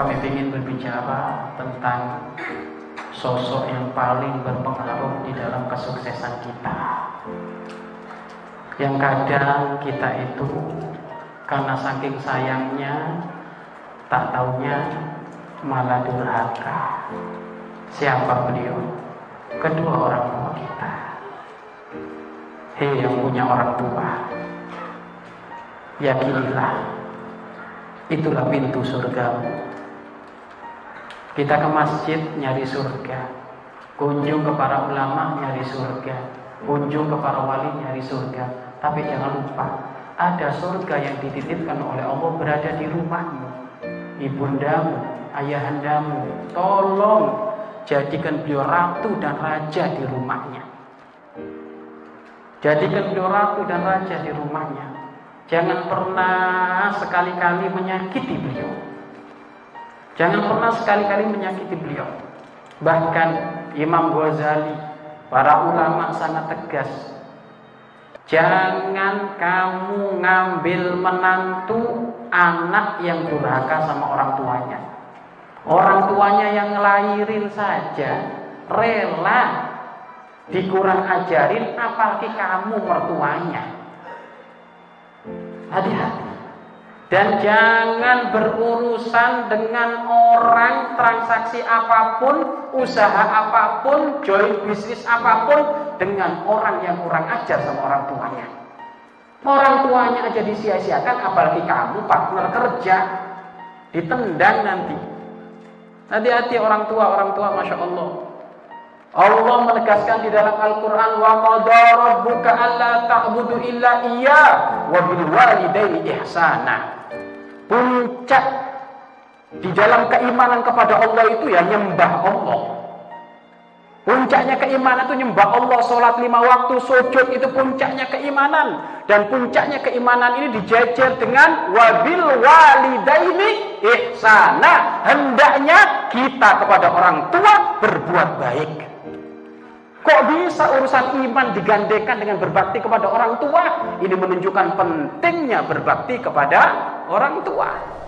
kami ingin berbicara tentang sosok yang paling berpengaruh di dalam kesuksesan kita. Yang kadang kita itu karena saking sayangnya tak taunya malah durhaka. Siapa beliau? Kedua orang tua kita. Hei yang punya orang tua, yakinilah itulah pintu surgamu. Kita ke masjid nyari surga, kunjung ke para ulama nyari surga, kunjung ke para wali nyari surga. Tapi jangan lupa, ada surga yang dititipkan oleh Allah berada di rumahmu, ibundamu, ayahandamu. Tolong jadikan beliau ratu dan raja di rumahnya. Jadikan beliau ratu dan raja di rumahnya. Jangan pernah sekali-kali menyakiti beliau. Jangan pernah sekali-kali menyakiti beliau. Bahkan Imam Ghazali, para ulama sangat tegas Jangan kamu ngambil menantu anak yang durhaka sama orang tuanya. Orang tuanya yang ngelahirin saja rela dikurang ajarin apalagi kamu mertuanya. Hati-hati. Dan jangan berurusan dengan orang transaksi apa pun, usaha apa pun, join bisnis apa pun dengan orang yang kurang ajar sama orang tuanya. Orang tuanya aja disia-siakan, apalagi kamu partner kerja, ditendang nanti. Hati-hati orang tua, orang tua, masya Allah. Allah menegaskan di dalam Al-Quran wa buka alla ta'budu illa iya wa bil walidaini ihsana puncak di dalam keimanan kepada Allah itu ya nyembah Allah. Puncaknya keimanan itu nyembah Allah, sholat lima waktu, sujud itu puncaknya keimanan. Dan puncaknya keimanan ini dijajar dengan wabil walidaini ihsana. Hendaknya kita kepada orang tua berbuat baik. Kok bisa urusan iman digandekan dengan berbakti kepada orang tua? Ini menunjukkan pentingnya berbakti kepada orang tua.